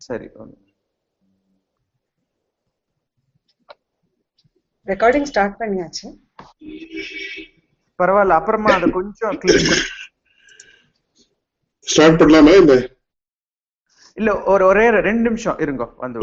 சரி recording start பண்ணியாச்சு. பரவாயில்ல அப்புறமா அது கொஞ்சம் ஸ்டார்ட் பண்ணலாமா இல்ல? ஒரு ஒரே ரெண்டு நிமிஷம் இருங்க வந்து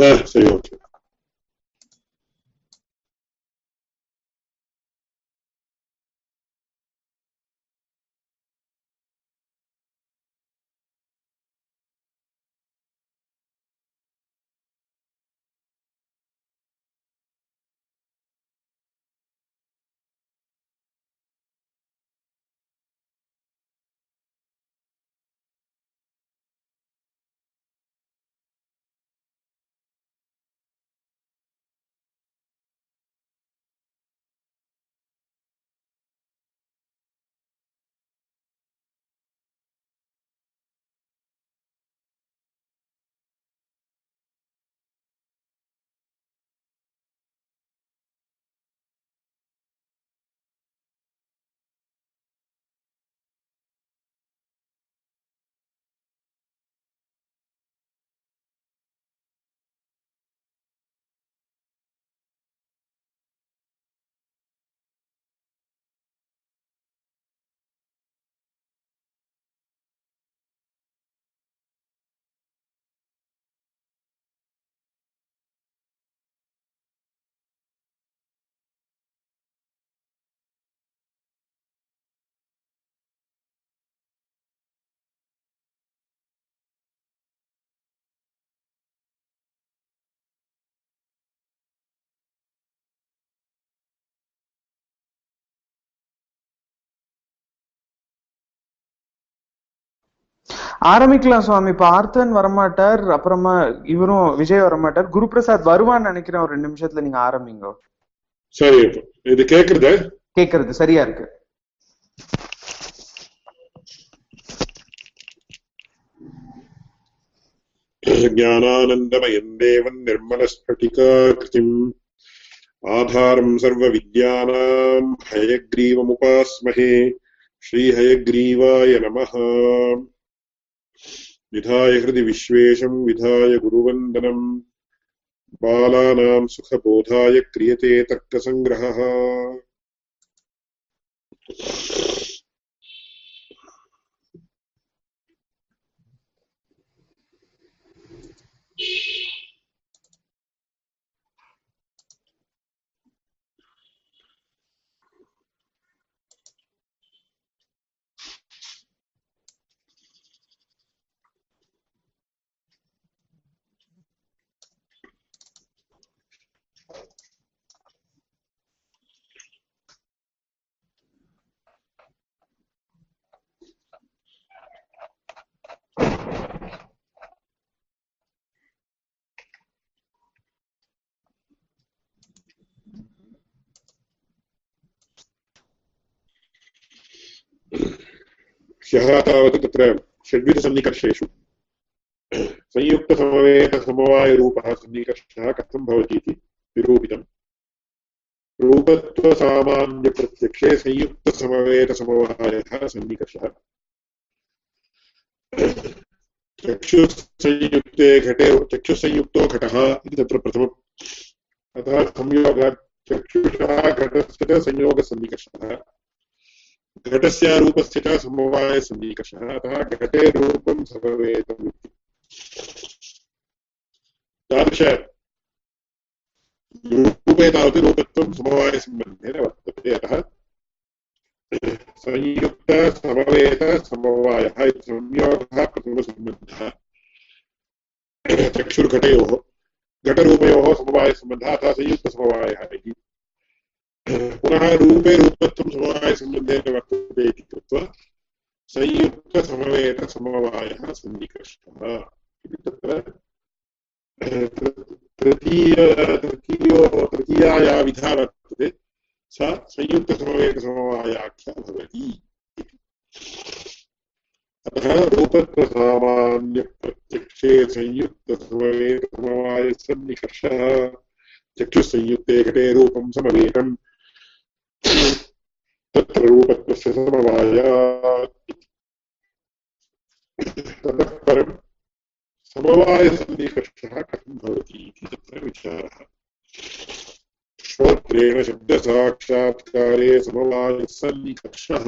ஆரம்பிக்கலாம் சுவாமி இப்ப ஆர்த்தன் வரமாட்டார் அப்புறமா இவரும் விஜய் வரமாட்டார் குரு பிரசாத் வருவான்னு நினைக்கிறேன் ஒரு ரெண்டு நிமிஷத்துல நீங்க ஆரம்பிங்க சரி இப்போ இது கேக்குறதா கேக்குறது சரியா இருக்கு ज्ञानानन्दमयम् देवम् निर्मलस्फटिकाकृतिम् आधारम् सर्वविद्यानाम् हयग्रीवमुपास्महे श्रीहयग्रीवाय नमः विधाय हृदि विश्वेशम् विधाय गुरुवन्दनम् बालानाम् सुखबोधाय क्रियते तर्कसङ्ग्रहः ह्यः तावत् तत्र षड्विधसन्निकर्षेषु संयुक्तसमवेतसमवायरूपः सन्निकर्षः कथं भवति इति निरूपितम् रूपत्वसामान्यप्रत्यक्षे संयुक्तसमवेतसमवायः सन्निकर्षः चक्षुसंयुक्ते घटे चक्षुसंयुक्तो घटः इति तत्र प्रथमम् अतः संयोगात् चक्षुषः घटस्य च संयोगसन्निकर्षः घटस्य रूपस्य च समवायसन्निकर्षः अतः घटे रूपं समवेतम् तादृश रूपे तावत् रूपत्वं समवायसम्बन्धेन वर्तते। अतः संयुक्तसमवेतसमवायः इति संयोगः प्रथमसम्बन्धः। चक्षुर्घटयोः, घटरूपयोः समवायसम्बन्धः अतः संयुक्तसमवायः इति। पुनः रूपे रूपत्वं समवायसम्बन्धेन वर्तते इति कृत्वा संयुक्तसमवेतसमवायः सन्निकर्षः इति तत्र तृतीय तृतीयो, तृतीया या विधा वर्तते, सा संयुक्तसमवेतसमवायाख्या भवति अतः रूपत्वसामान्यप्रत्यक्षे संयुक्तसमवेतसमवायसन्निकर्षः चक्षुसंयुक्ते घटे रूपं समवेतम्। तत्र रूपत्वस्य समवायात् ततः परं समवायसन्निकर्षः कथं भवति इति तत्र विचारः श्रोत्रेण शब्दसाक्षात्कारे समवायसन्निकर्षः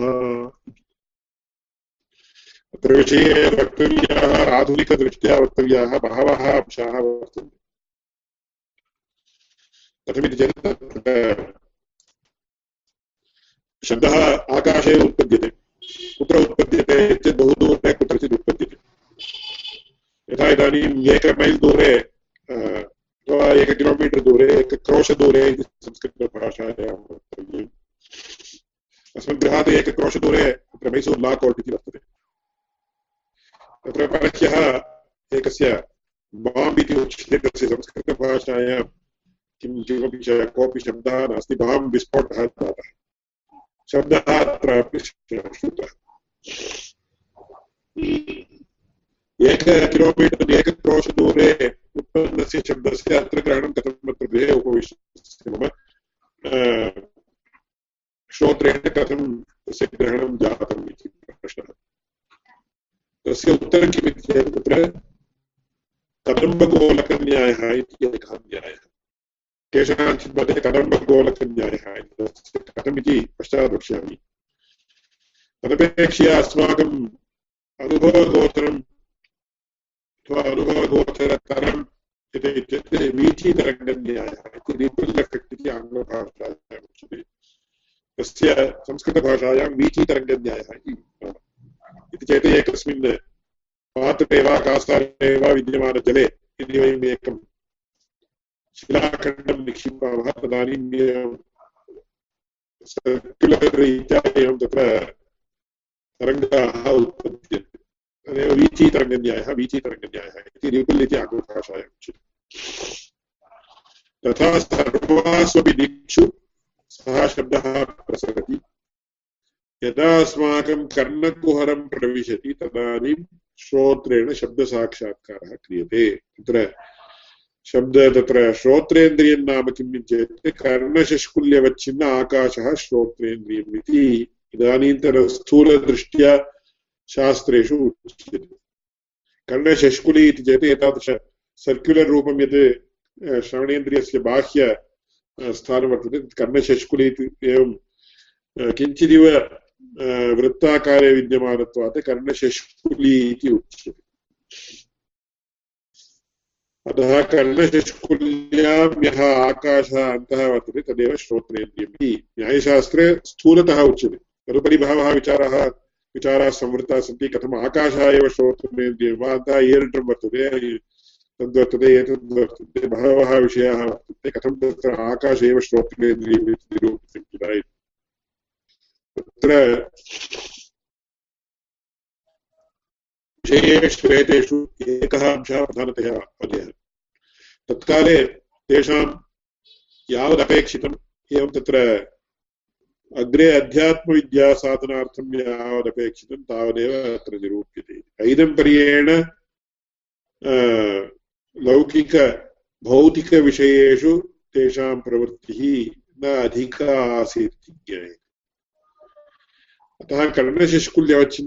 अत्र विषये वक्तव्याः आधुनिकदृष्ट्या वक्तव्याः बहवः अंशाः वर्तन्ते कथमिति चेत् शब्दः आकाशे उत्पद्यते। कुत्र उत्पद्यते चेत् बहु दूरे कुत्रचित् उत्पद्यते। यथा इदानीम् एकमैल् दूरे अथवा एक किलोमीटर् दूरे एकक्रोशदूरे इति संस्कृतभाषायां वक्तव्यम्। अस्मद्गृहात् एकक्रोशदूरे अत्र मैसूर् ला कोर्ट् इति वर्तते। तत्र परह्यः एकस्य बाम्ब् इति उच्यते तस्य संस्कृतभाषायां। किं किमपि कोऽपि शब्दः नास्ति, बाम्ब् विस्फोटः जातः। शब्दः अत्रापि श्रुतः एक किलोमीटर् एकक्रोशदूरे उत्पन्नस्य शब्दस्य अत्र ग्रहणं कथम् अत्र गृहे उपविश्य मम श्रोत्रेण कथं तस्य ग्रहणं जातम् इति प्रश्नः तस्य उत्तरं किमिति तत्र कदम्बगोलकन्यायः इति एकः न्यायः केषाञ्चित् मध्ये कदम्बगोलकन्यायः कथमिति पश्चात् वक्ष्यामि तदपेक्षया अस्माकम् अनुभवगोचरम् अथवा अनुभवगोचरतरम् इति इत्युक्ते वीथीतरङ्गन्यायः इति एफेक्ट् इति आङ्ग्लभाषायाम् उच्यते तस्य संस्कृतभाषायां वीथीतरङ्गन्यायः इति इति चेत् एकस्मिन् पात्रे वा कासारे वा विद्यमानजले यदि वयम् एकं शिलाखण्डं निक्षिपामः तदानीं सर्क्युलर् रीत्या एवं तत्र तरङ्गाः उत्पद्यन्ते वीचीतरङ्गन्यायः वीचीतरङ्गन्यायः इति रिपुल् इति उच्यते तथा सर्वास्वपि दिक्षु सः शब्दः प्रसरति यदा अस्माकं कर्णकुहरं प्रविशति तदानीं श्रोत्रेण शब्दसाक्षात्कारः क्रियते तत्र शब्द तत्र श्रोत्रेन्द्रियं नाम किम् चेत् कर्णशष्कुल्यवच्छिन्न आकाशः श्रोत्रेन्द्रियम् इति इदानीन्तनस्थूलदृष्ट्या शास्त्रेषु उच्यते। कर्णशष्कुली इति चेत् एतादृश सर्क्युलर् रूपं यत् श्रवणेन्द्रियस्य बाह्य स्थानं वर्तते। कर्णशष्कुली इति एवं किञ्चिदिव वृत्ताकारे विद्यमानत्वात् कर्णशष्कुली इति उच्यते। अतः कर्णशष्कुल्यां यः आकाशः अन्तः वर्तते, तदेव श्रोत्रेन्द्रियम् इति न्यायशास्त्रे स्थूलतः उच्यते। तदुपरि बहवः विचाराः विचाराः संवृत्ताः सन्ति। कथम् आकाशः एव श्रोत्रेन्द्रियं वा अन्तः इयर्ड्रम् वर्तते, तद्वर्तते एतद्वर्तते बहवः विषयाः वर्तन्ते। कथं तत्र आकाश एव श्रोत्रेन्द्रियम् इति निरूपितं तत्र विषयेषु एतेषु एकः अंशः प्रधानतया अवधेयः तत्काले तेषां यावदपेक्षितम् एवं तत्र अग्रे अध्यात्मविद्यासाधनार्थं यावदपेक्षितं तावदेव अत्र निरूप्यते। ऐदम्पर्येण लौकिकभौतिकविषयेषु तेषां प्रवृत्तिः न अधिका आसीत् ज्ञायते। अतः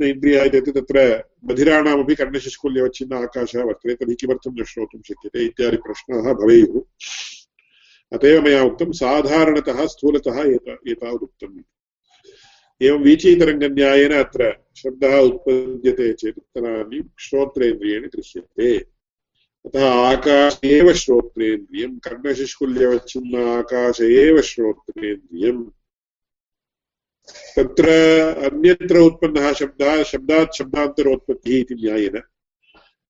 इत्येतत् तत्र बधिराणामपि कर्णशुष्कुल्यवच्छिन्न आकाशः वर्तते, तर्हि किमर्थं न श्रोतुं शक्यते इत्यादि प्रश्नाः भवेयुः। अत एव मया उक्तं साधारणतः स्थूलतः एता एतावदुक्तम् एवं वीचीतरङ्गन्यायेन अत्र शब्दः उत्पद्यते चेत् तदानीं श्रोत्रेन्द्रियेण गृह्यते अतः आकाश एव श्रोत्रेन्द्रियं कर्णशुष्कुल्यवच्छिन्न आकाश एव श्रोत्रेन्द्रियम्। तत्र अन्यत्र उत्पन्नः शब्दः, शब्दात् शब्दान्तरोत्पत्तिः इति न्यायेन।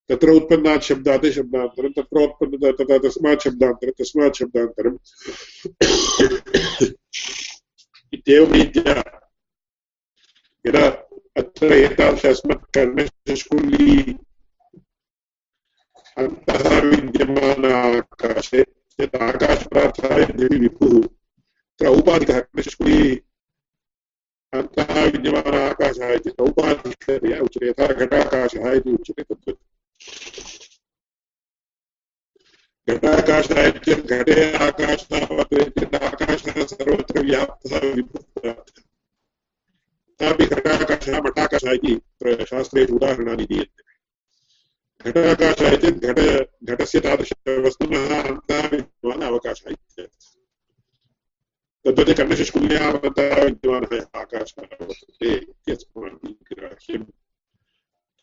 तत्र उत्पन्नात् शब्दात् शब्दान्तरं, तत्र उत्पन्न तथा तस्मात् शब्दान्तरं, तस्मात् शब्दान्तरम् इत्येवं रीत्या यदा अत्र एतादृश अस्मत् कर्णशुष्कुली अन्तः विद्यमान यत् आकाशपदार्थः यद्यपि विभुः, तत्र औपाधिकः कर्णशुष्कुली अन्तः विद्यमान आकाशः इति औपाधिकतया उच्यते यथा घटाकाशः इति उच्यते तद्वत् घटाकाशः चेत् घटे आकाशः वर्तते चेत् आकाशः सर्वत्र व्याप्तः तथापि घटाकाशः मठाकाशः इति शास्त्रेषु उदाहरणानि दीयन्ते घटाकाशः चेत् घट घटस्य तादृशवस्तुनः अन्तः विद्यमान अवकाशः इत्यर्थः। तद्वत् कर्णशुष्कुल्यावन्तः विद्यमानः आकाशः वर्तते इत्यस्माभिः ग्राह्यम्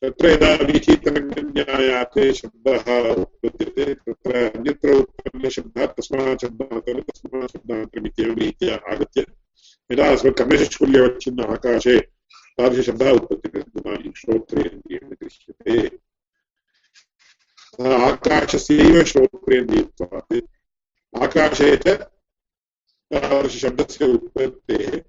तत्र यदा विचिन्तनज्ञायाते शब्दः उत्पद्यते तत्र अन्यत्र उत्पन्नशब्दात् तस्मात् शब्दान्तरं तस्मात् शब्दान्तरम् इत्येवं रीत्या आगत्य यदा अस्मत् कर्णशुष्कुल्यवच्छिन्न आकाशे तादृशशब्दः उत्पद्यते श्रोत्रेन्द्रियेण दृश्यते। आकाशस्यैव श्रोत्रेन्द्रियत्वात् आकाशे च तादृशशब्दस्य उत्पत्तेः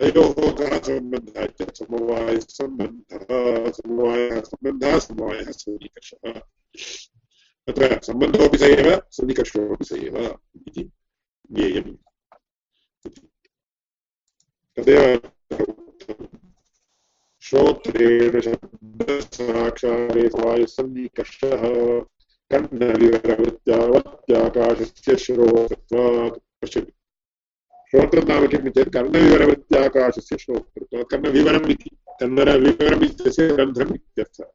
तयोः कः सम्बन्धः इत्यत्र समवायसम्बन्धः समवायः सम्बन्धः समवायः सन्निकर्षः तत्र सम्बन्धोऽपि स एव सन्निकर्षोऽपि स एव इति ज्ञेयम् तदेव श्रोत्रेण शब्दसाक्षारे समवायसन्निकर्षः कर्णविवरवत्यावत्याकाशस्य श्रोतत्वात् पश्यतु। श्रोत्रं नाम किम् चेत् कर्णविवरवत्याकाशस्य श्रोतृत्वात् कर्णविवरम् इति कन्नडविवरम् इत्यस्य ग्रन्थम् इत्यर्थः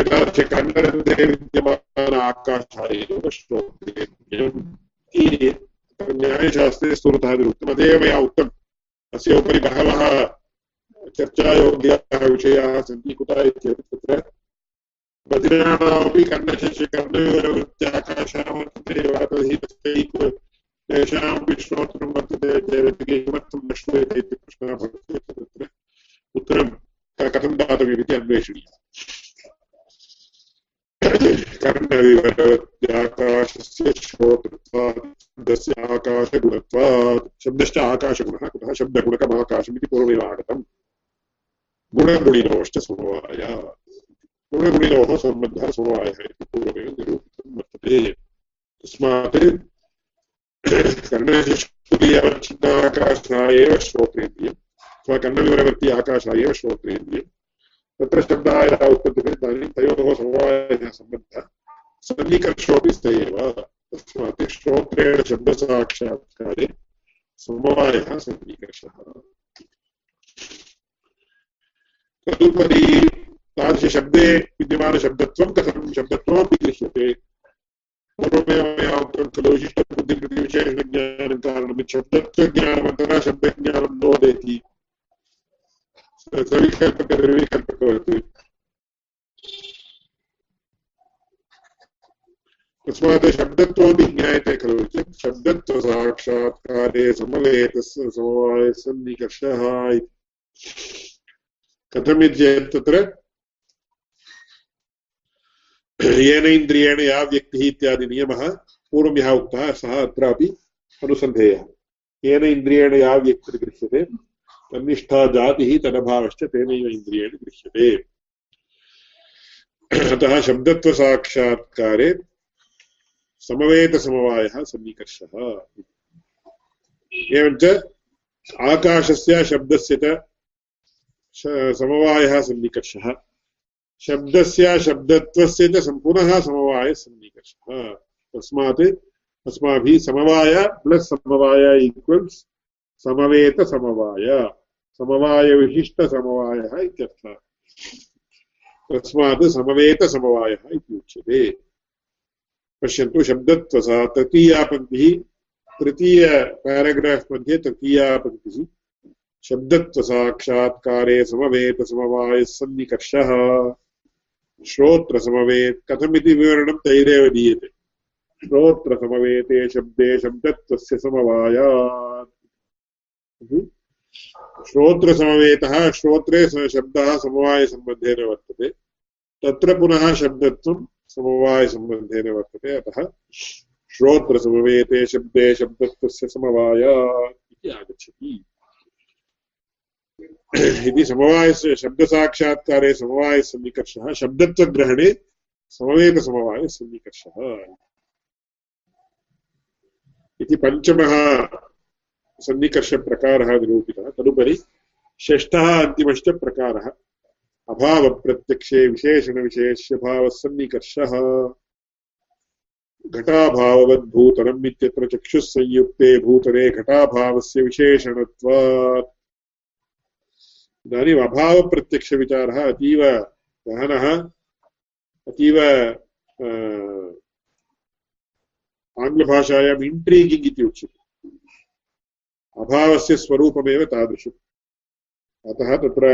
एतादृश कन्नडग्रन्थे विद्यमान आकाशः एव श्रोत्रेयम् न्यायशास्त्रे निरुक्तम्। मया उक्तम् अस्य उपरि बहवः चर्चायोग्याः विषयाः सन्ति। कुतः इत्येतत् तत्र वर्तते तर्हि तेषामपि श्रोत्रं वर्तते चेत् किमर्थं न श्रूयते इति प्रश्नः भवति तत्र उत्तरं कथं दातव्यमिति अन्वेषणीयम् कर्णविवरवत्याकाशस्य श्रोतृत्वात् शब्दस्य आकाशगुणत्वात् शब्दश्च आकाशगुणः कुतः शब्दगुणकमाकाशम् इति पूर्वमेव आगतम् गुणगुणिनोश्च समवाय गुणगुणिनोः सम्बन्धः समवायः इति पूर्वमेव निरूपितं वर्तते तस्मात् कर्णनिष्क्रियवच्छिन्नाकाशः एव श्रोत्रेन्द्रियम् अथवा कर्णविवरवर्ति आकाशः एव श्रोत्रेन्द्रियम् तत्र शब्दाः यदा उत्पद्यते इदानीं तयोः समवायः सम्बन्धः सन्निकर्षोऽपि स एव तस्मात् श्रोत्रेण शब्दसाक्षात्कारे समवायः सन्निकर्षः तदुपरि तादृशशब्दे विद्यमानशब्दत्वं कथं शब्दत्वमपि दृश्यते पूर्वमेव मया उक्तं खलु विशिष्टबुद्धिविशेषज्ञानं कारणं शब्दत्वज्ञानमन्तरा शब्दज्ञानं नोदेति सविकल्पकनिर्विकल्पकवत् तस्मात् शब्दत्वमपि ज्ञायते खलु चेत् शब्दत्वसाक्षात्कारे समवेतस्य समवायसन्निकर्षः इति कथमिति चेत् तत्र येन इन्द्रियेण या व्यक्तिः इत्यादि नियमः पूर्वं यः उक्तः सः अत्रापि अनुसन्धेयः। येन इन्द्रियेण या व्यक्तिर्गृह्यते तन्निष्ठा जातिः तदभावश्च तेनैव इन्द्रियेण गृह्यते अतः शब्दत्वसाक्षात्कारे समवेतसमवायः सन्निकर्षः। एवञ्च आकाशस्य शब्दस्य च समवायः सन्निकर्षः। शब्दस्य शब्दत्वस्य च सम्पूर्णः समवायसन्निकर्षः तस्मात् अस्माभिः समवाय प्लस् समवाय ईक्वल्स् समवेतसमवाय समवायविशिष्टसमवायः इत्यर्थः। तस्मात् समवेतसमवायः इति उच्यते। पश्यन्तु शब्दत्वसा तृतीया पङ्क्तिः तृतीय पेराग्राफ् मध्ये तृतीया पङ्क्तिः शब्दत्वसाक्षात्कारे समवेतसमवायः सन्निकर्षः। श्रोत्रसमवेत् कथमिति विवरणं तैरेव दीयते श्रोत्रसमवेते शब्दे शब्दत्वस्य समवायात्। श्रोत्रसमवेतः श्रोत्रे शब्दः समवायसम्बन्धेन वर्तते। तत्र पुनः शब्दत्वं समवायसम्बन्धेन वर्तते। अतः श्रोत्रसमवेते शब्दे शब्दत्वस्य समवायात् इति आगच्छति। इति समवायस्य शब्दसाक्षात्कारे समवायसन्निकर्षः शब्दत्वग्रहणे समवेतसमवायसन्निकर्षः इति पञ्चमः सन्निकर्षप्रकारः निरूपितः तदुपरि षष्ठः अन्तिमश्च प्रकारः। अभावप्रत्यक्षे विशेषणविशेष्यभावः सन्निकर्षः घटाभाववद्भूतलम् इत्यत्र चक्षुः संयुक्ते भूतले घटाभावस्य विशेषणत्वात्। इदानीम् अभावप्रत्यक्षविचारः अतीव गहनः, अतीव आङ्ग्लभाषायाम् इण्ट्रीगिङ्ग् इति उच्यते। अभावस्य स्वरूपमेव तादृशम्। अतः तत्र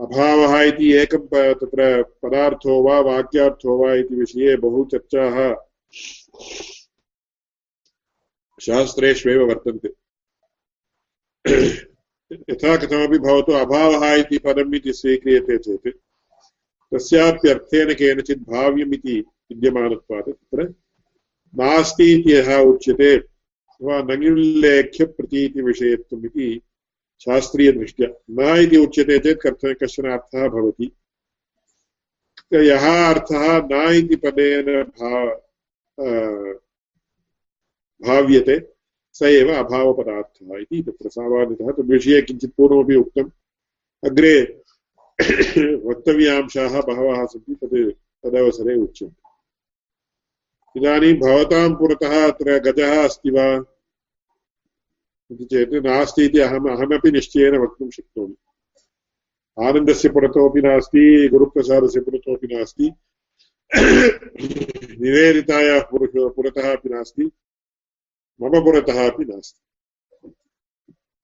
अभावः इति एकं तत्र पदार्थो वा वाक्यार्थो वा इति विषये बहु चर्चाः शास्त्रेष्वेव वर्तन्ते। यथा कथमपि भवतु अभावः इति पदम् इति स्वीक्रियते चेत् तस्याप्यर्थेन केनचित् भाव्यम् इति विद्यमानत्वात् तत्र नास्ति इति यः उच्यते अथवा नङ्युल्लेख्यप्रतीतिविषयत्वम् इति शास्त्रीयदृष्ट्या न इति उच्यते चेत् कथ कश्चन अर्थः भवति। यः अर्थः न इति पदेन भा भाव्यते स एव अभावपदार्थः इति तत्र सामान्यतः तद्विषये किञ्चित् पूर्वमपि उक्तम् अग्रे वक्तव्यांशाः बहवः सन्ति, तद् तदवसरे उच्यन्ते। इदानीं भवतां पुरतः अत्र गजः अस्ति वा? इति चेत् नास्ति इति अहम् अहमपि निश्चयेन वक्तुं शक्नोमि। आनन्दस्य पुरतोपि नास्ति, गुरुप्रसादस्य पुरतोपि नास्ति। निवेदितायाः पुरुष पुरतः अपि नास्ति। मम पुरतः अपि नास्ति।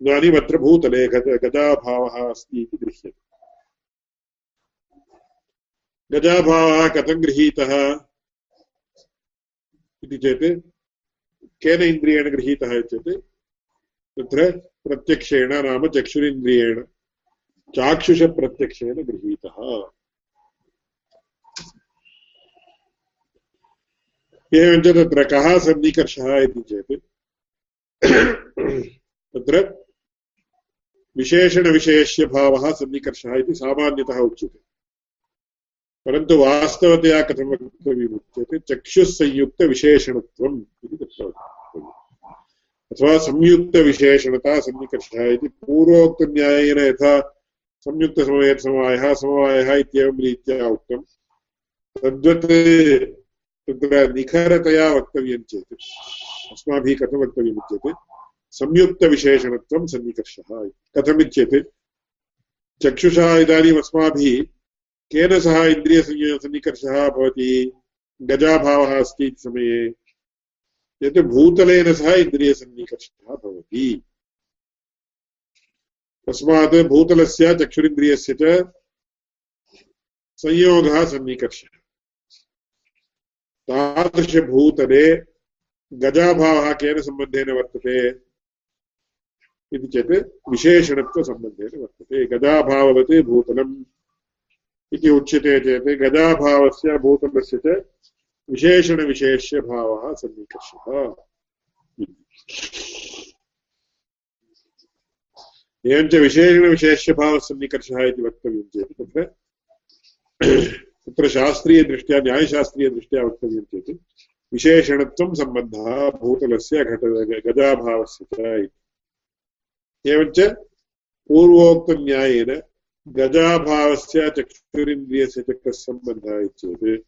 इदानीम् अत्र भूतले गजाभावः अस्ति इति गृह्यते। गजाभावः कथं गृहीतः? इति चेत् केन इन्द्रियेण गृहीतः चेत् तत्र प्रत्यक्षेण नाम चक्षुरिन्द्रियेण, चाक्षुषप्रत्यक्षेण गृहीतः। एवञ्च तत्र कः सन्निकर्षः इति चेत्। तत्र विशेषणविषयस्य भावः सन्निकर्षः इति सामान्यतः उच्यते। परन्तु वास्तवतया कथं वक्तव्यम् उच्यते चक्षुः संयुक्तविशेषणत्वम् इति तत्र अथवा संयुक्तविशेषणता सन्निकर्षः इति पूर्वोक्तन्यायेन यथा संयुक्तसमयसमवायः समवायः इत्येवं रीत्या उक्तं। तद्वत् तत्र निखरतया वक्तव्यं चेत्। अस्माभिः कथं वक्तव्यम् इत्येत् संयुक्तविशेषणत्वं सन्निकर्षः कथमित्येत् चक्षुषा इदानीम् अस्माभिः केन सह इन्द्रियसन्निकर्षः भवति, गजाभावः अस्ति इति समये, यत् भूतलेन सह इन्द्रियसन्निकर्षः भवति। तस्मात् भूतलस्य, चक्षुरिन्द्रियस्य च संयोगः सन्निकर्षः। तादृशभूतले गजाभावः केन सम्बन्धेन वर्तते इति चेत् विशेषणत्वसम्बन्धेन वर्तते। गजाभाववत् भूतलम् इति उच्यते चेत् गजाभावस्य भूतलस्य च विशेषणविशेष्यभावः सन्निकर्षः एवञ्च विशेषणविशेष्यभावसन्निकर्षः इति वक्तव्यं चेत् तत्र तत्र शास्त्रीयदृष्ट्या न्यायशास्त्रीयदृष्ट्या वक्तव्यं चेत् विशेषणत्वं सम्बन्धः भूतलस्य घट, गजाभावस्य च इति। एवञ्च पूर्वोक्तन्यायेन गजाभावस्य, चक्षुरिन्द्रियस्य च कः सम्बन्धः चेत्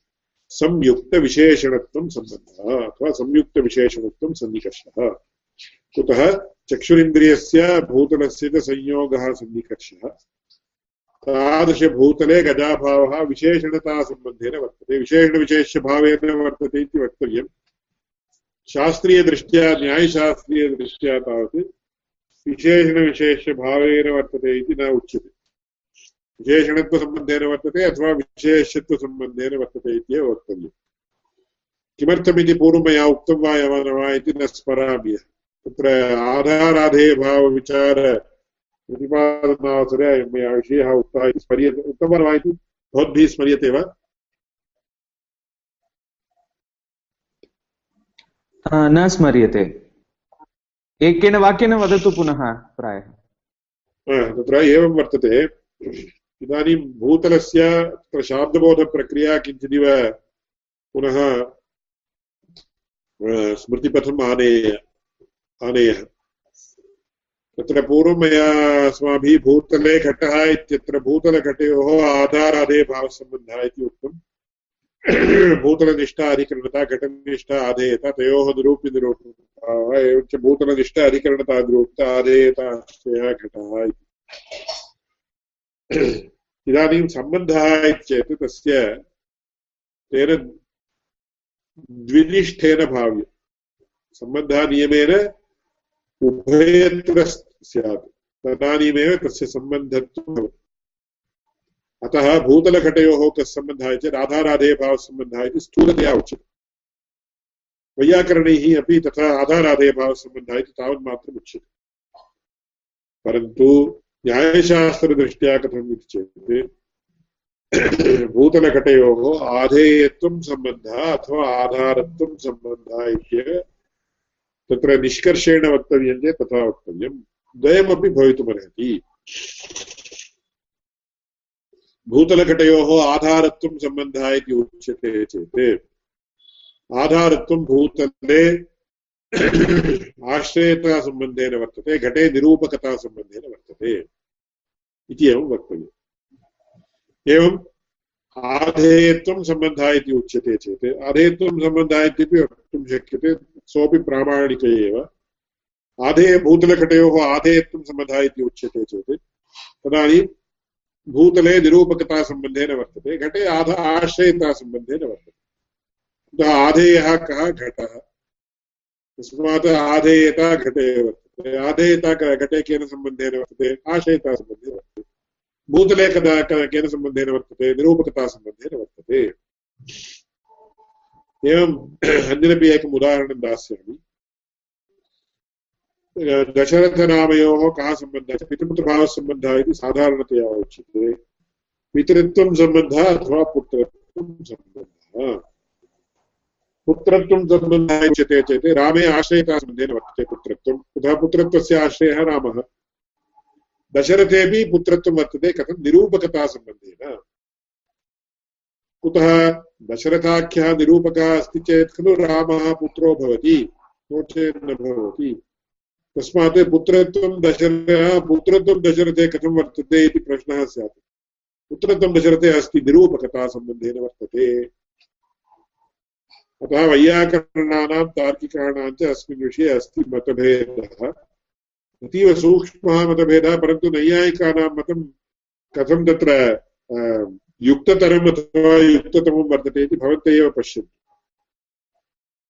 संयुक्तविशेषणत्वं सम्बन्धः अथवा संयुक्तविशेषणत्वं सन्निकर्षः। कुतः चक्षुरिन्द्रियस्य, भूतलस्य च संयोगः सन्निकर्षः। तादृशभूतले गजाभावः विशेषणतासम्बन्धेन वर्तते। विशेषणविशेष्यभावेन वर्तते इति वक्तव्यम्। शास्त्रीयदृष्ट्या न्यायशास्त्रीयदृष्ट्या तावत् विशेषणविशेष्यभावेन वर्तते इति न उच्यते। विशेषणत्वसम्बन्धेन वर्तते अथवा विशेषत्वसम्बन्धेन वर्तते इत्येव वक्तव्यम्। किमर्थमिति पूर्वं मया उक्तं वा न वा इति न स्मरामि तत्र आधाराधेयभावविचार प्रतिपादनावसरे मया विषयः उक्तः इति स्मर्यते उक्तवान् वा इति भवद्भिः स्मर्यते वा न स्मर्यते एकेन वाक्येन वदतु पुनः प्रायः। तत्र एवं वर्तते। इदानीं भूतलस्य तत्र शाब्दबोधप्रक्रिया किञ्चिदिव पुनः स्मृतिपथम् आनेय आनेयः। तत्र पूर्वं मया अस्माभिः भूतले घटः इत्यत्र भूतलघटयोः आधारादे भावसम्बन्धः इति उक्तम्। भूतलनिष्ठा अधिकरणता, घटनिष्ठा आधेयता तयोः निरूप्य निरूपणता एवं च भूतलनिष्ठा अधिकरणता, निरूपिता आधेयता घटः इदानीं सम्बन्धः इति चेत् तस्य तेन द्विनिष्ठेन भाव्य सम्बन्धः नियमेन उभयत्र स्यात् तदानीमेव तस्य सम्बन्धत्वं भवति अतः भूतलघटयोः कः सम्बन्धः चेत् आधाराधेयभावसम्बन्धः इति स्थूलतया उच्यते। वैयाकरणैः अपि तथा आधाराधेयभावसम्बन्धः इति तावन्मात्रम् उच्यते। परन्तु न्यायशास्त्रदृष्ट्या कथम् इति चेत् भूतलघटयोः आधेयत्वं सम्बन्धः अथवा आधारत्वं सम्बन्धः इत्येव तत्र निष्कर्षेण वक्तव्यं चेत् तथा वक्तव्यं द्वयमपि भवितुमर्हति। भूतलघटयोः आधारत्वं सम्बन्धः इति उच्यते चेत्, आधारत्वं भूतले आश्रयतासम्बन्धेन वर्तते, घटे निरूपकतासम्बन्धेन वर्तते इति एवं वक्तव्यम्। एवम् आधेयत्वं सम्बन्धः इति उच्यते चेत्। आधेयत्वं सम्बन्धः इत्यपि वक्तुं शक्यते, सोऽपि प्रामाणिक एव। आधेय भूतलघटयोः आधेयत्वं सम्बन्धः इति उच्यते चेत्। तदानीं भूतले निरूपकतासम्बन्धेन वर्तते, घटे आध आश्रयतासम्बन्धेन वर्तते। अतः आधेयः कः? घटः। तस्मात् आधेयता घटे वर्तते। आधेयता घटे केन सम्बन्धेन वर्तते? आश्रयतासम्बन्धेन वर्तते। भूतले कदा केन सम्बन्धेन वर्तते निरूपकतासम्बन्धेन वर्तते एवम् अन्यदपि एकम् उदाहरणं दास्यामि दशरथनामयोः कः सम्बन्धः पितृपुत्रभावसम्बन्धः इति साधारणतया उच्यते पितृत्वं सम्बन्धः अथवा पुत्रत्वं सम्बन्धः पुत्रत्वं सम्बन्धः उच्यते चेत् रामे आश्रयतासम्बन्धेन वर्तते पुत्रत्वं तथा पुत्रत्वस्य आश्रयः रामः दशरथेपि पुत्रत्वं वर्तते, कथं? निरूपकतासम्बन्धेन। कुतः दशरथाख्यः निरूपकः अस्ति चेत्, खलु रामः पुत्रो भवति नो न भवति। तस्मात् पुत्रत्वं दशरथः, पुत्रत्वं दशरथे कथं वर्तते इति प्रश्नः स्यात्। पुत्रत्वं दशरथे अस्ति वर्तते। अतः वैयाकरणानां तार्किकाणां च अस्मिन् विषये अस्ति मतभेदः। अतीव सूक्ष्मः मतभेदः, परन्तु नैयायिकानां मतं कथं तत्र युक्ततरम् अथवा युक्ततमं वर्तते इति भवन्तः एव पश्यन्तु।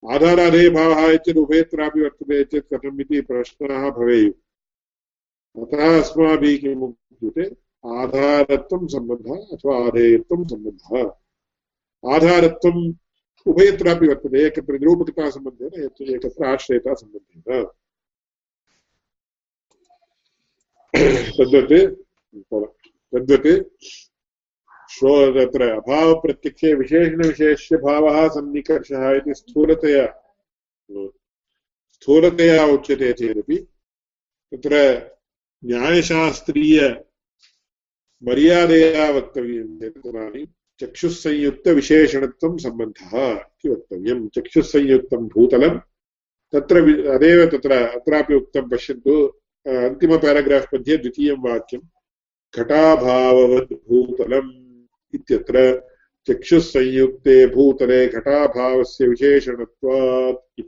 आधाराधेयभावः इत्येतत् उभयत्रापि वर्तते चेत् कथम् इति प्रश्नाः भवेयुः। अतः अस्माभिः किम् उच्यते? आधारत्वं सम्बन्धः अथवा आधेयत्वं सम्बन्धः? आधारत्वम् उभयत्रापि वर्तते, एकत्र निरूपकतासम्बन्धेन एकत्र आश्रयतासम्बन्धेन तद्वत् तद्वत् श्रो तत्र अभावप्रत्यक्षे विशेषणविशेष्यभावः सन्निकर्षः इति स्थूलतया स्थूलतया उच्यते चेदपि तत्र न्यायशास्त्रीयमर्यादया वक्तव्यं चेत् तदानीं चक्षुस्संयुक्तविशेषणत्वं सम्बन्धः इति वक्तव्यं। चक्षुस्संयुक्तं भूतलं, तत्र तदेव तत्र अत्रापि उक्तं पश्यन्तु अन्तिमपेराग्राफ् मध्ये द्वितीयं वाक्यं घटाभाववद् भूतलम् इत्यत्र चक्षुस्संयुक्ते भूतले घटाभावस्य विशेषणत्वात्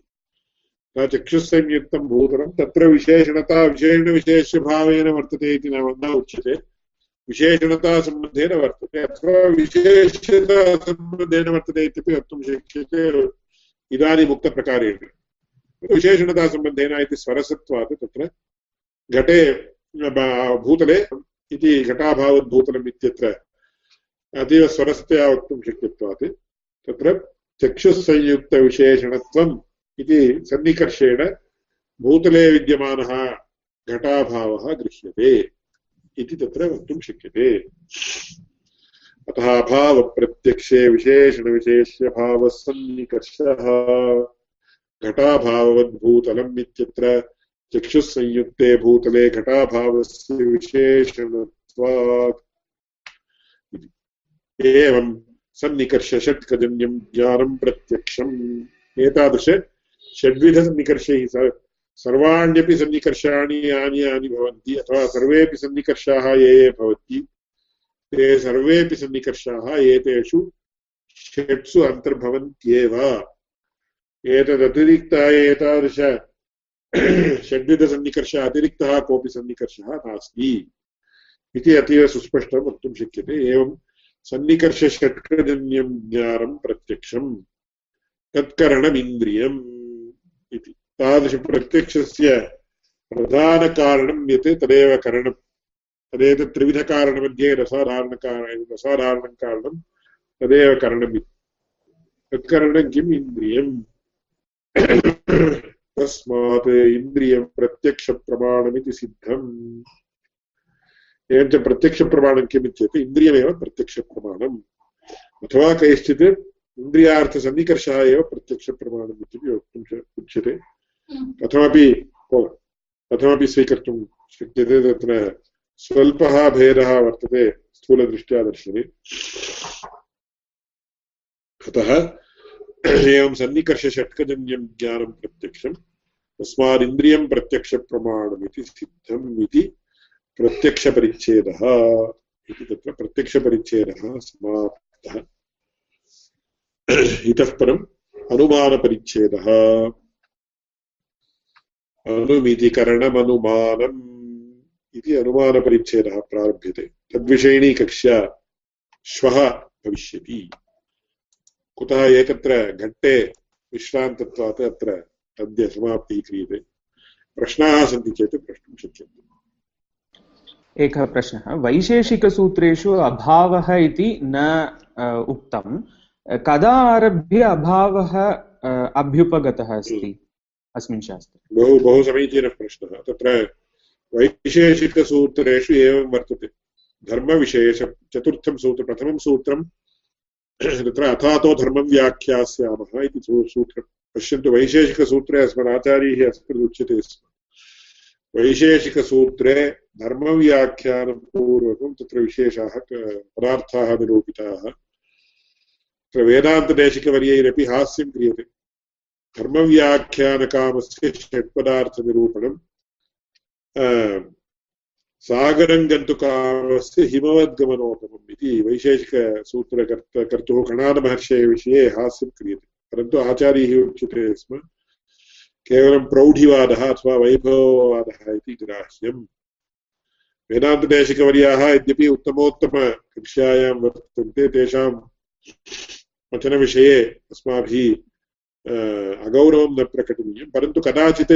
न चक्षुस्संयुक्तं भूतलं, तत्र विशेषणता, विशेषणविशेष्यभावेन वर्तते इति न उच्यते। विशेषणतासम्बन्धेन वर्तते, अथवा विशेषतासम्बन्धेन वर्तते इत्यपि वक्तुं शक्यते। इदानीम् उक्तप्रकारेण विशेषणतासम्बन्धेन इति स्वरसत्वात् तत्र। घटे भूतले इति घटाभावद्भूतलम् इत्यत्र अतीव स्वरस्तया वक्तुं शक्यत्वात्। तत्र चक्षुस्संयुक्तविशेषणत्वम् इति सन्निकर्षेण भूतले विद्यमानः घटाभावः गृह्यते इति तत्र वक्तुं शक्यते। अतः अभावप्रत्यक्षे विशेषणविशेष्यभावः सन्निकर्षः घटाभाववद्भूतलम् इत्यत्र चक्षुस्संयुक्ते भूतले घटाभावस्य विशेषणत्वात् एवं सन्निकर्षषट्कजन्यं ज्ञानं प्रत्यक्षम्। एतादृश षड्विधसन्निकर्षैः सर्वाण्यपि सन्निकर्षाणि यानि यानि भवन्ति, अथवा सर्वेपि सन्निकर्षाः ये ये भवन्ति, ते सर्वेपि सन्निकर्षाः एतेषु षट्सु अन्तर्भवन्त्येव। एतदतिरिक्तः एतादृश षड्विधसन्निकर्षः अतिरिक्तः कोऽपि सन्निकर्षः नास्ति इति अतीव सुस्पष्टं वक्तुं शक्यते। एवं सन्निकर्षषट्कजन्यं ज्ञानं प्रत्यक्षम्, तत्करणमिन्द्रियम् इति। तादृशप्रत्यक्षस्य प्रधानकारणं यत् तदेव करणं तदेतत् त्रिविधकारणमध्ये रसाधारणकारण, रसाधारणं कारणं तदेव करणम् इति तत्करणं किम्? इन्द्रियम्। तस्मात् इन्द्रियं प्रत्यक्षप्रमाणमिति सिद्धम्। एवञ्च प्रत्यक्षप्रमाणं किम् इत्युक्ते इन्द्रियमेव प्रत्यक्षप्रमाणम्। अथवा कैश्चित् इन्द्रियार्थसन्निकर्षः एव प्रत्यक्षप्रमाणम् इत्यपि वक्तुं उच्यते। कथमपि कथमपि स्वीकर्तुं शक्यते तत्र स्वल्पः भेदः वर्तते स्थूलदृष्ट्या दर्शने। अतः एवं सन्निकर्षषट्कजन्यं ज्ञानं प्रत्यक्षं तस्मादिन्द्रियं प्रत्यक्षप्रमाणमिति सिद्धम् इति प्रत्यक्षपरिच्छेदः इति तत्र प्रत्यक्षपरिच्छेदः समाप्तः। इतः परम् अनुमानपरिच्छेदः। अनुमितिकरणमनुमानम् इति अनुमानपरिच्छेदः प्रारभ्यते। तद्विषयिणी कक्षा श्वः भविष्यति। कुतः एकत्र घट्टे विश्रान्तत्वात् अत्र अद्य समाप्तिः क्रियते। प्रश्नाः सन्ति चेत् प्रष्टुं शक्यन्ते एकः प्रश्नः। वैशेषिकसूत्रेषु अभावः इति न उक्तं। कदा आरभ्य अभावः अभ्युपगतः अस्ति? अस्मिन् शास्त्रे। बहु बहु समीचीनः प्रश्नः। तत्र वैशेषिकसूत्रेषु एवं वर्तते। धर्मविशेष चतुर्थं सूत्रं प्रथमं सूत्रं तत्र अथातो धर्मं व्याख्यास्यामः इति सूत्रं पश्यन्तु वैशेषिकसूत्रे अस्मान् अस्मदाचार्यैः अस्मदुच्यते स्म। वैशेषिकसूत्रे धर्मव्याख्यानं पूर्वकं तत्र विशेषाः पदार्थाः निरूपिताः। तत्र वेदान्तदेशिकवर्यैरपि हास्यं क्रियते। धर्मव्याख्यानकामस्य षट्पदार्थनिरूपणं सागरं गन्तुकामस्य हिमवद्गमनोपमम् इति वैशेषिकसूत्रकर्त कर्तुः कणादमहर्षेः विषये हास्यं क्रियते। परन्तु आचार्यैः उच्यते स्म, केवलं प्रौढिवादः अथवा वैभववादः इति ग्राह्यम्। वेदान्तदेशिकवर्याः यद्यपि उत्तमोत्तमकक्ष्यायां वर्तन्ते, तेषां वचनविषये अस्माभिः अगौरवं न प्रकटनीयं, परन्तु कदाचित्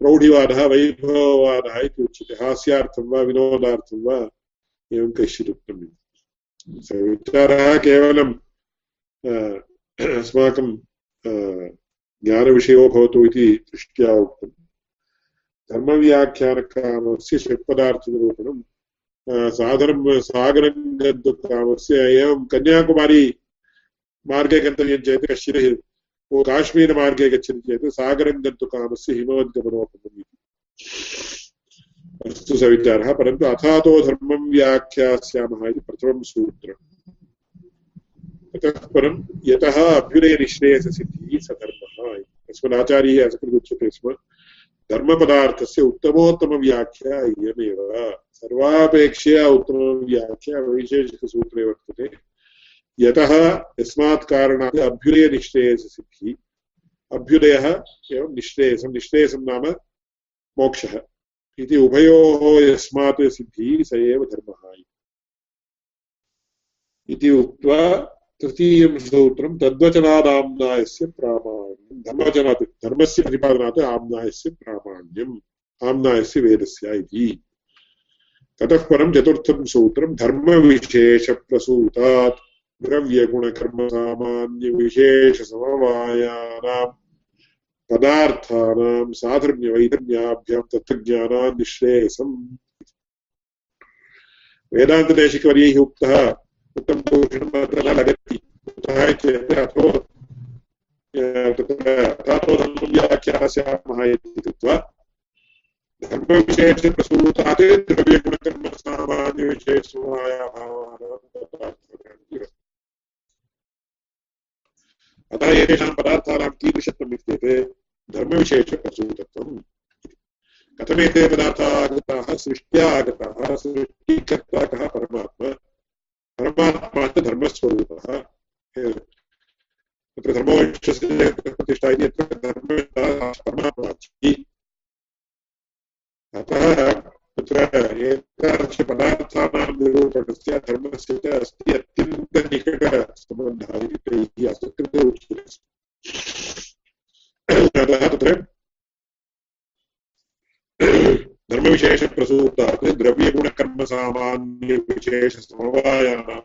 प्रौढिवादः वैभववादः इति उच्यते। हास्यार्थं वा, विनोदार्थं वा, एवं कश्चित् उक्तम् विचारः केवलं अस्माकं ज्ञानविषयो भवतु इति दृष्ट्या उक्तम्। धर्मव्याख्यानकामस्य षट्पदार्थनिरूपणं साधनं एवं कन्याकुमारी मार्गे गन्तव्यं चेत् कश्चित् काश्मीरमार्गे गच्छति चेत् सागरं गन्तुकामस्य हिमवद्गमनोपमम् इति अस्तु सविचारः परन्तु अथातो धर्मं व्याख्यास्यामः इति प्रथमं सूत्रम्। ततः परं यतः अभ्युदयनिःश्रेयससिद्धिः स धर्मः तस्मादाचार्यैः असकृदुच्यते स्म। धर्मपदार्थस्य उत्तमोत्तमव्याख्या इयमेव। सर्वापेक्षया उत्तमव्याख्या वैशेषिकसूत्रे वर्तते। यतः यस्मात् कारणात् अभ्युदयनिश्रेयससिद्धिः अभ्युदयः एवं निःश्रेयसं निःश्रेयसं नाम मोक्षः। इति उभयोः यस्मात् सिद्धिः, स एव धर्मः इति उक्त्वा तृतीयं सूत्रं, तद्वचनादाम्नायस्य प्रामाण्यं। धर्मवचनात्, धर्मस्य प्रतिपादनात् आम्नायस्य प्रामाण्यम्। आम्नायस्य वेदस्य इति। ततः परं चतुर्थं सूत्रं, धर्मविशेषप्रसूतात्। द्रव्यगुणकर्मसामान्यविशेषसमवायानां पदार्थानां साधर्म्यवैधर्म्याभ्यां तत्त्वज्ञानान् निःश्रेयसम् वेदान्तदेशिकवर्यैः उक्तः उत्तम भूषणम् अत्र न लगति। कुतः चेत् अथो, तत्र अथातो धर्मव्याख्यास्यामः इति कृत्वा, धर्मविशेषप्रसूतात् द्रव्यगुणकर्मसामान्यविशेषसमवायाभावानां अतः एतेषां पदार्थानां कीदृशत्वम् इत्येते धर्मविशेषप्रसूतत्वम् कथमेते पदार्थाः आगताः सृष्ट्या आगताः सृष्टिकर्ता कः परमात्मा? परमात्मा च धर्मस्वरूपः तत्र धर्मवंशस्य प्रतिष्ठा इति धर्मवाची अतः तत्र एतादृशपदार्थानां निरूपणस्य धर्मस्य च अस्ति अत्यन्तनिकटसम्बन्धः इति असकृते उच्यते अतः तत्र धर्मविशेषप्रसूतात् द्रव्यगुणकर्मसामान्यविशेषसमवायानां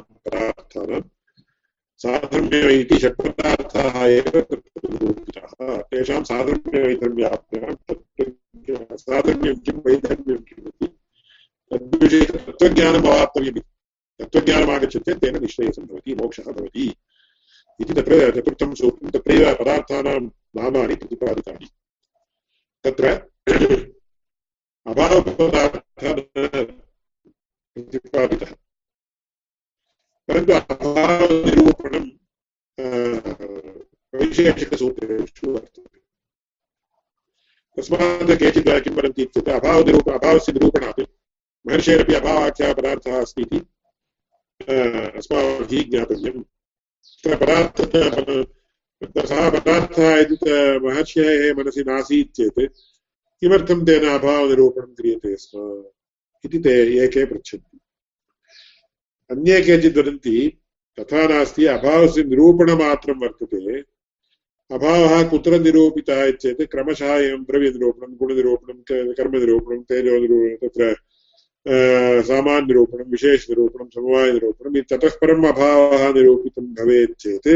साधर्म्य इति षट्पदार्थाः एव निरूपिताः तेषां साधर्म्यवैधर्म्याभ्यां साधर्म्यं किं वैधर्म्यं किम् इति तद्विषये तत्त्वज्ञानम् अवाप्तव्यम् तत्त्वज्ञानम् आगच्छति चेत् तेन निश्चयसं भवति मोक्षः भवति इति तत्र चतुर्थं सूत्रं तत्रैव पदार्थानां नामानि प्रतिपादितानि तत्र अभावपदार्थः प्रतिपादितः। परन्तु अभावनिरूपणं वैशेषिकसूत्रेषु वर्तते तस्मात् केचित् किं वदन्ति इत्युक्ते अभावनिरूप अभावस्य निरूपणात्। महर्षेरपि अभावाख्यः पदार्थः अस्ति इति अस्माभिः ज्ञातव्यम्। तत्र पदार्थः सः पदार्थः यदि महर्षेः मनसि नासीत् चेत्, किमर्थं तेन अभावनिरूपणं क्रियते स्म? इति ते एके पृच्छन्ति। अन्ये केचित् वदन्ति तथा नास्ति, अभावस्य निरूपणमात्रं वर्तते। अभावः कुत्र निरूपितः चेत् क्रमशः एवं द्रव्यनिरूपणं, गुणनिरूपणं कर्मनिरूपणं, तेजोनिरूपणं, तत्र सामान्यनिरूपणं, विशेषनिरूपणं समवायनिरूपणं ततः परम् अभावः निरूपितं भवेत् चेत्,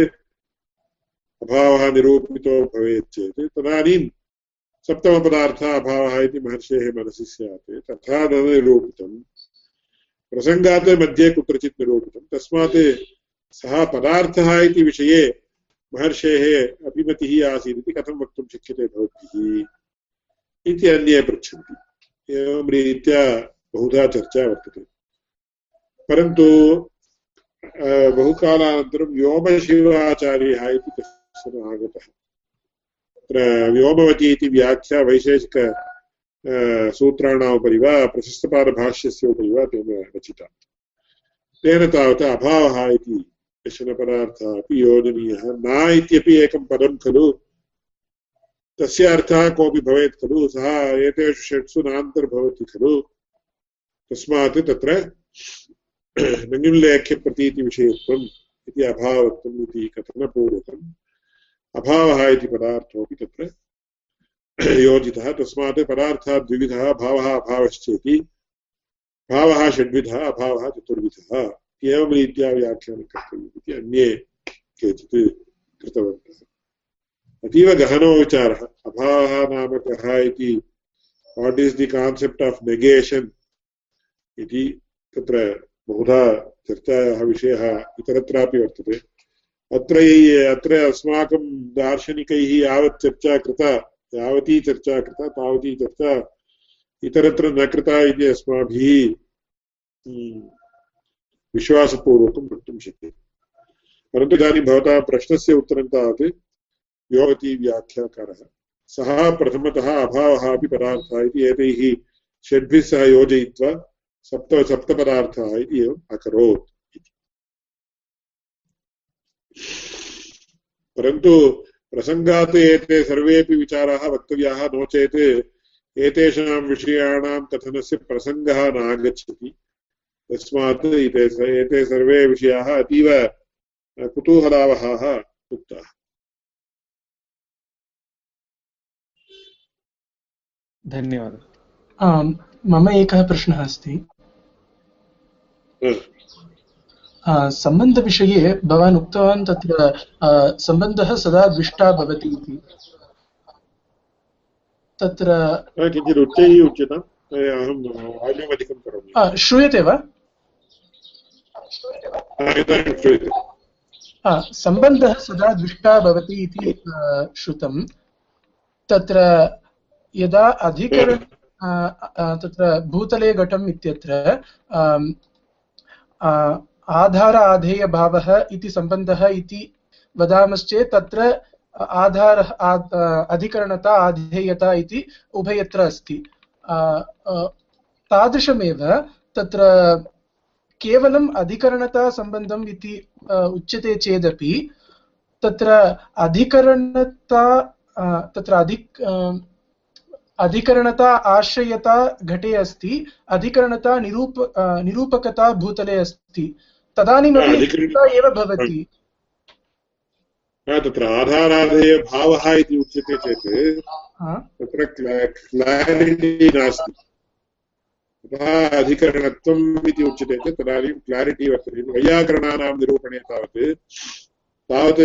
अभावः निरूपितो भवेत् चेत्, तदानीं सप्तमपदार्थः अभावः इति महर्षेः मनसि स्यात्, तथा न निरूपितं प्रसङ्गात् मध्ये कुत्रचित् निरूपितं। तस्मात् सः पदार्थः इति विषये महर्षेः अभिमतिः आसीत् इति कथं वक्तुं शक्यते भवद्भिः इति अन्ये पृच्छन्ति। एवं रीत्या बहुधा चर्चा वर्तते। परन्तु बहुकालानन्तरं व्योमशिवाचार्यः इति कश्चन आगतः। तत्र व्योमवती इति व्याख्या वैशेषिक सूत्राणामुपरि वा प्रशस्तपादभाष्यस्य उपरि वा तेन रचिता तेन तावत् अभावः इति कश्चन पदार्थः अपि योजनीयः न इत्यपि एकं पदं खलु तस्य अर्थः कोऽपि भवेत् खलु सः एतेषु षट्सु नान्तर्भवति खलु तस्मात् तत्र नञुल्लेख्यप्रतीतिविषयत्वम् इति अभावत्वम् इति कथनपूर्वकम् अभावः इति पदार्थोऽपि तत्र योजितः तस्मात् पदार्थः द्विविधः भावः अभावश्चेति। भावः षड्विधः, अभावः चतुर्विधः। एवं रीत्या व्याख्यानं कर्तव्यम् इति अन्ये केचित् कृतवन्तः। अतीव गहनो विचारः, अभावः नाम कः इति what is the concept of negation इति तत्र बहुधा चर्चायाः विषयः इतरत्रापि वर्तते। अत्र अत्र अस्माकं दार्शनिकैः यावत् चर्चा कृता यावती चर्चा कृता, तावती चर्चा। इतरत्र न कृता इति अस्माभिः विश्वासपूर्वकं वक्तुं शक्यते। परन्तु इदानीं भवतः प्रश्नस्य उत्तरं तावत्, योगति व्याख्याकारः। सः प्रथमतः अभावः अपि पदार्थः इति एतैः षड्भिः सह योजयित्वा सप्त, सप्तपदार्थः इति एवम् अकरोत् परन्तु प्रसङ्गात् एते सर्वेपि विचाराः वक्तव्याः नो चेत् एतेषां विषयाणां कथनस्य प्रसङ्गः नागच्छति। तस्मात् एते एते सर्वे विषयाः अतीव कुतूहलावहाः उक्ताः। धन्यवादः। मम एकः प्रश्नः अस्ति। सम्बन्धविषये भवान् उक्तवान् तत्र सम्बन्धः सदा दृष्टा भवति इति तत्र किञ्चित् उच्चैः उच्यताम् अहं वाल्यूम् अधिकं करोमि श्रूयते वा सम्बन्धः सदा दृष्टा भवति इति श्रुतं तत्र यदा अधिकरण तत्र भूतले घटम् इत्यत्र आधार आधेयभावः इति सम्बन्धः इति वदामश्चेत् तत्र आधारः अधिकरणता, आधेयता इति उभयत्र अस्ति। तादृशमेव तत्र केवलम् अधिकरणतासम्बन्धम् इति उच्यते चेदपि तत्र अधिकरणता तत्र अधिक अधिकरणता आश्रयता घटे अस्ति, अधिकरणता निरूप निरूपकता भूतले अस्ति। तदानीमपि अधिकरण- एकता एव भवति। न, तत्र आधाराधेयभावः इति उच्यते चेत् तत्र क्लारिटि नास्ति। तथा अधिकरणत्वम् इति उच्यते चेत् तदानीं क्लारिटि वर्तते। वैयाकरणानां निरूपणे तावत् तावत्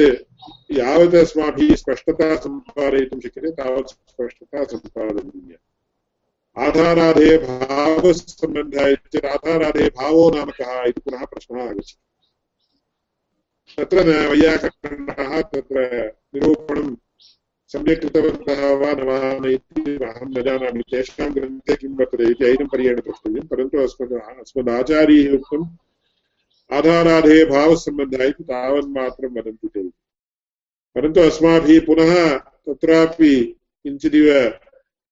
यावत् अस्माभिः स्पष्टता सम्पादयितुं शक्यते तावत् स्पष्टता सम्पादनीया। आधाराधेयभावसम्बन्धः चेत् आधाराधेयभावो नाम कः इति पुनः प्रश्नः आगच्छति। तत्र न वैयाकरणाः, तत्र निरूपणं सम्यक् कृतवन्तः वा न वा न इति अहं न जानामि। तेषां ग्रन्थे किं वर्तते इति ऐनपर्येण द्रष्टव्यं परन्तु अस्मद् अस्मदाचार्यैः उक्तम् आधाराधेय भावसम्बन्धः इति तावन्मात्रं वदन्ति ते परन्तु अस्माभिः पुनः तत्रापि किञ्चिदिव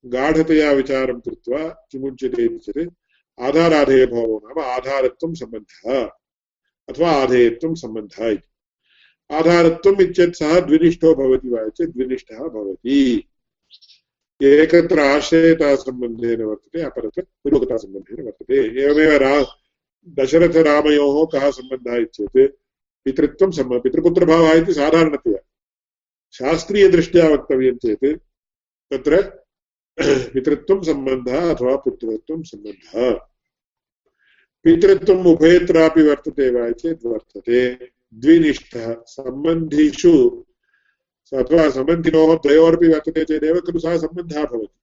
गाढतया विचारं कृत्वा किमुच्यते इति चेत् आधाराधेयभावो नाम आधारत्वं सम्बन्धः अथवा आधेयत्वं सम्बन्धः इति। आधारत्वम् इत्येतत् सः द्विनिष्ठो भवति वा चेत् द्विनिष्ठः भवति। एकत्र आश्रयतासम्बन्धेन वर्तते, अपरत्र निरूपकतासम्बन्धेन वर्तते। एवमेव रा, दशरथरामयोः कः सम्बन्धः इत्येत् पितृत्वं सम्ब पितृपुत्रभावः इति साधारणतया। शास्त्रीयदृष्ट्या वक्तव्यं चेत् तत्र पितृत्वं सम्बन्धः अथवा पुत्रत्वं सम्बन्धः। पितृत्वम् उभयत्रापि वर्तते वा चेत् वर्तते। द्विनिष्ठः। सम्बन्धिषु अथवा सम्बन्धिनोः द्वयोरपि वर्तते चेदेव खलु सः सम्बन्धः भवति।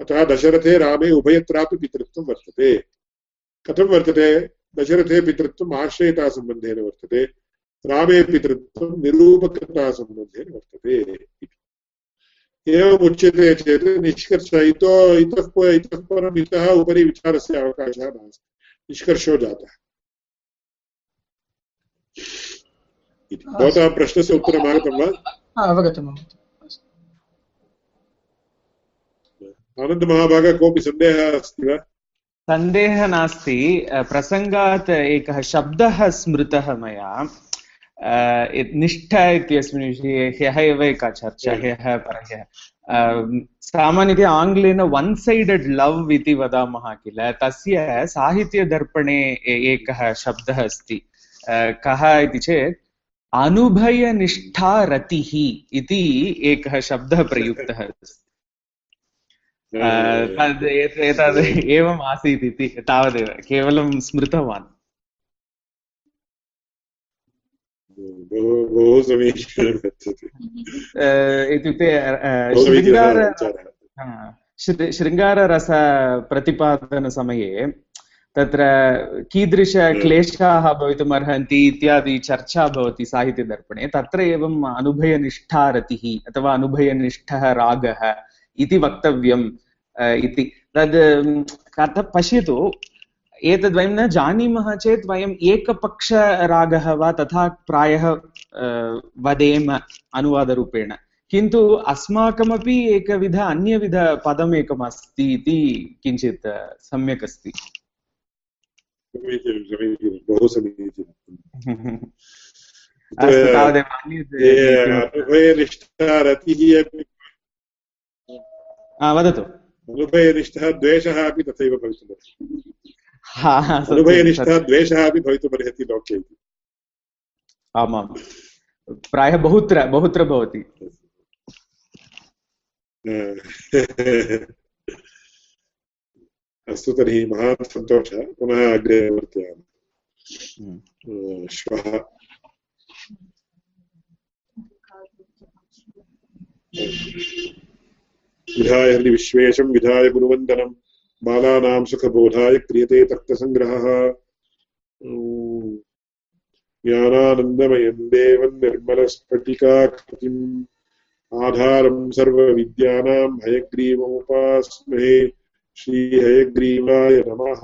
अतः दशरथे रामे उभयत्रापि पितृत्वं वर्तते। कथं वर्तते? दशरथे पितृत्वम् आश्रयतासम्बन्धेन वर्तते। रामे पितृत्वं निरूपकतासम्बन्धेन वर्तते इति। एवम् उच्यते चेत् निष्कर्ष इतो इतः इतः परम् इतः उपरि विचारस्य अवकाशः नास्ति। निष्कर्षो जातः। भवतः प्रश्नस्य उत्तरम् आगतं वा अवगतम्। आनन्दमहाभाग कोऽपि सन्देहः अस्ति वा? सन्देहः नास्ति। प्रसङ्गात् एकः शब्दः स्मृतः मया। निष्ठ इत्यस्मिन् विषये ह्यः एव एका चर्चा ह्यः परह्यः सामान्यतया आङ्ग्लेन वन् सैडेड् लव् इति वदामः किल तस्य साहित्यदर्पणे एकः शब्दः अस्ति कः इति चेत् अनुभयनिष्ठा रतिः इति एकः शब्दः प्रयुक्तः अस्ति तद् एतद् एवम् आसीत् इति तावदेव केवलं स्मृतवान् इत्युक्ते शृङ्गार शृङ्गाररसप्रतिपादनसमये तत्र कीदृशक्लेशाः भवितुम् अर्हन्ति इत्यादि चर्चा भवति साहित्यदर्पणे तत्र एवम् अनुभयनिष्ठा रतिः अथवा अनुभयनिष्ठः रागः इति वक्तव्यम् इति तद् कथ पश्यतु एतद् वयं न जानीमः चेत् वयम् एकपक्षरागः वा तथा प्रायः वदेम अनुवादरूपेण। किन्तु अस्माकमपि एकविध अन्यविधपदमेकम् अस्ति इति किञ्चित् सम्यक् अस्ति। समीचीनं समीचीनं बहु समीचीनम् अस्तु तावदेव अन्यत् ये किमपि- अनुभयनिष्ठा रतिः अपि वदतु। अनुभयनिष्ठः द्वेषः अपि तथैव सत्यं, अनुभयनिष्ठः। द्वेषः अपि भवितुमर्हति लोके। इति आमां। प्रायः बहुत्र बहुत्र भवति। अस्तु तर्हि महान् सन्तोषः। पुनः अग्रे वर्तयामः। हम्म। श्वः। विधाय हृदि विश्वेशं विधाय गुरुवन्दनं बालानां सुखबोधाय क्रियते तर्कसङ्ग्रहः ज्ञानानन्दमयम् ज्ञानानन्दमयं देवं निर्मलस्फटिकाकृतिम्। आधारं सर्वविद्यानां हयग्रीवमुपास्महे श्रीहयग्रीवाय नमः।